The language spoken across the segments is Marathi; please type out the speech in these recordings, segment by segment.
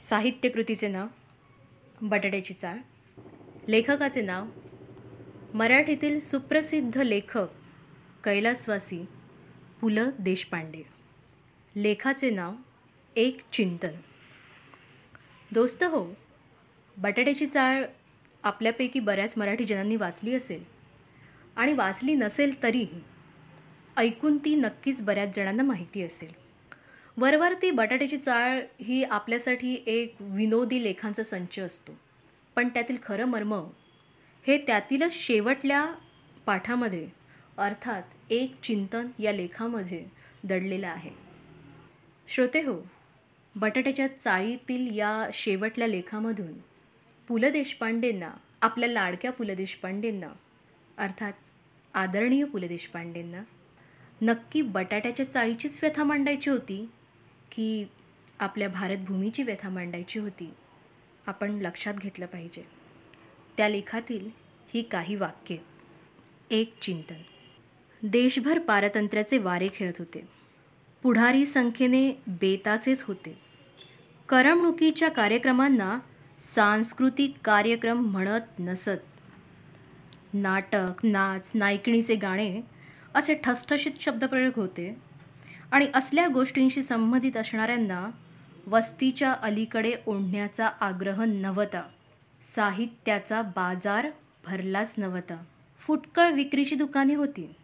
साहित्यकृतीचे नाव बटाट्याची चाळ. लेखकाचे नाव मराठीतील सुप्रसिद्ध लेखक कैलासवासी पु ल देशपांडे. लेखाचे नाव एक चिंतन. दोस्त हो बटाट्याची चाळ आपल्यापैकी बऱ्याच मराठी जनांनी वाचली असेल आणि वाचली नसेल तरीही ऐकून ती नक्कीच बऱ्याच जणांना माहिती असेल. वरवर ती बटाट्याची चाळ ही आपल्यासाठी एक विनोदी लेखांचा संच असतो. पण त्यातील खरं मर्म हे त्यातीलच शेवटल्या पाठामध्ये अर्थात एक चिंतन या लेखामध्ये दडलेलं आहे. श्रोते हो बटाट्याच्या चाळीतील या शेवटल्या लेखामधून पु ल देशपांडेंना आपल्या लाडक्या पु ल देशपांडेंना अर्थात आदरणीय पु ल देशपांडेंना नक्की बटाट्याच्या चाळीचीच व्यथा मांडायची होती? की आपल्या भारतभूमीची व्यथा मांडायची होती आपण लक्षात घेतलं पाहिजे. त्या लेखातील ही काही वाक्ये. एक चिंतन. देशभर पारतंत्र्याचे वारे खेळत होते. पुढारी संख्येने बेताचेच होते. करमणुकीच्या कार्यक्रमांना सांस्कृतिक कार्यक्रम म्हणत नसत. नाटक नाच नायकिणीचे गाणे असे ठसठशीत शब्दप्रयोग होते. आणि असल्या गोष्टींशी संबंधित असणाऱ्यांना वस्तीच्या अलीकडे ओढण्याचा आग्रह नव्हता. साहित्याचा बाजार भरलाच नव्हता. फुटकळ विक्रीची दुकाने होती.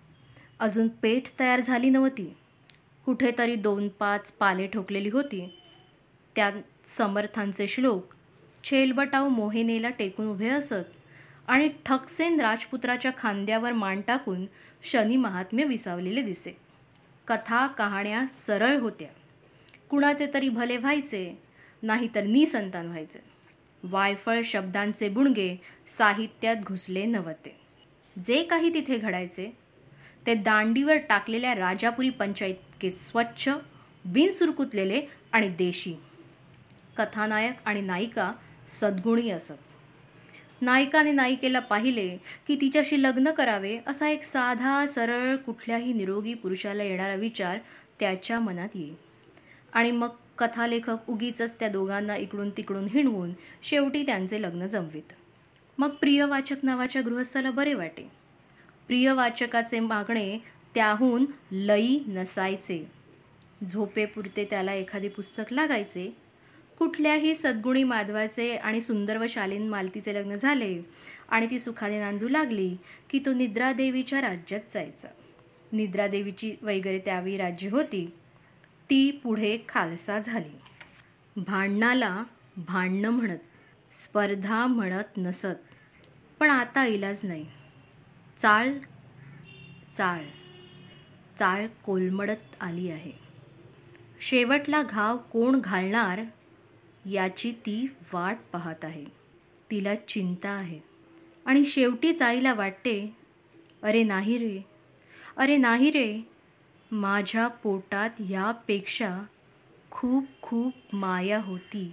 अजून पेठ तयार झाली नव्हती. कुठेतरी दोन पाच पाले ठोकलेली होती. त्या समर्थांचे श्लोक छेलबटाव मोहिनेला टेकून उभे असत आणि ठकसेन राजपुत्राच्या खांद्यावर मान टाकून शनी महात्म्य विसावलेले दिसे. कथा कहाण्या सरळ होत्या. कुणाचे तरी भले व्हायचे नाहीतर निसंतान व्हायचे. वायफळ शब्दांचे बुणगे साहित्यात घुसले नव्हते. जे काही तिथे घडायचे ते दांडीवर टाकलेल्या राजापुरी पंचायतके स्वच्छ बिनसुरकुतलेले आणि देशी. कथानायक आणि नायिका सद्गुणी असत. नायकाने नायिकेला पाहिले की तिच्याशी लग्न करावे असा एक साधा सरळ कुठल्याही निरोगी पुरुषाला येणारा विचार त्याच्या मनात येईल. आणि मग कथालेखक उगीच त्या दोघांना इकडून तिकडून हिणवून शेवटी त्यांचे लग्न जमवीत. मग प्रियवाचक नावाच्या गृहस्थाला बरे वाटे. प्रियवाचकाचे मागणे त्याहून लई नसायचे. झोपेपुरते त्याला एखादे पुस्तक लागायचे कुठल्याही सद्गुणी माधवाचे आणि सुंदर व शालीन मालतीचे लग्न झाले आणि ती सुखाने नांदू लागली की तो निद्रादेवीच्या राज्यात जायचा. निद्रादेवीची वगैरे त्यावेळी राज्य होती. ती पुढे खालसा झाली. भांडणाला भांडणं म्हणत स्पर्धा म्हणत नसत. पण आता इलाज नाही. चाळ चाळ चाळ कोलमडत आली आहे. शेवटला घाव कोण घालणार? याची ती वाट पाहत आहे. तिला चिंता आहे. आणि शेवटीच आईला वाटते अरे नाही रे अरे नाही रे माझ्या पोटात यापेक्षा खूप खूप माया होती.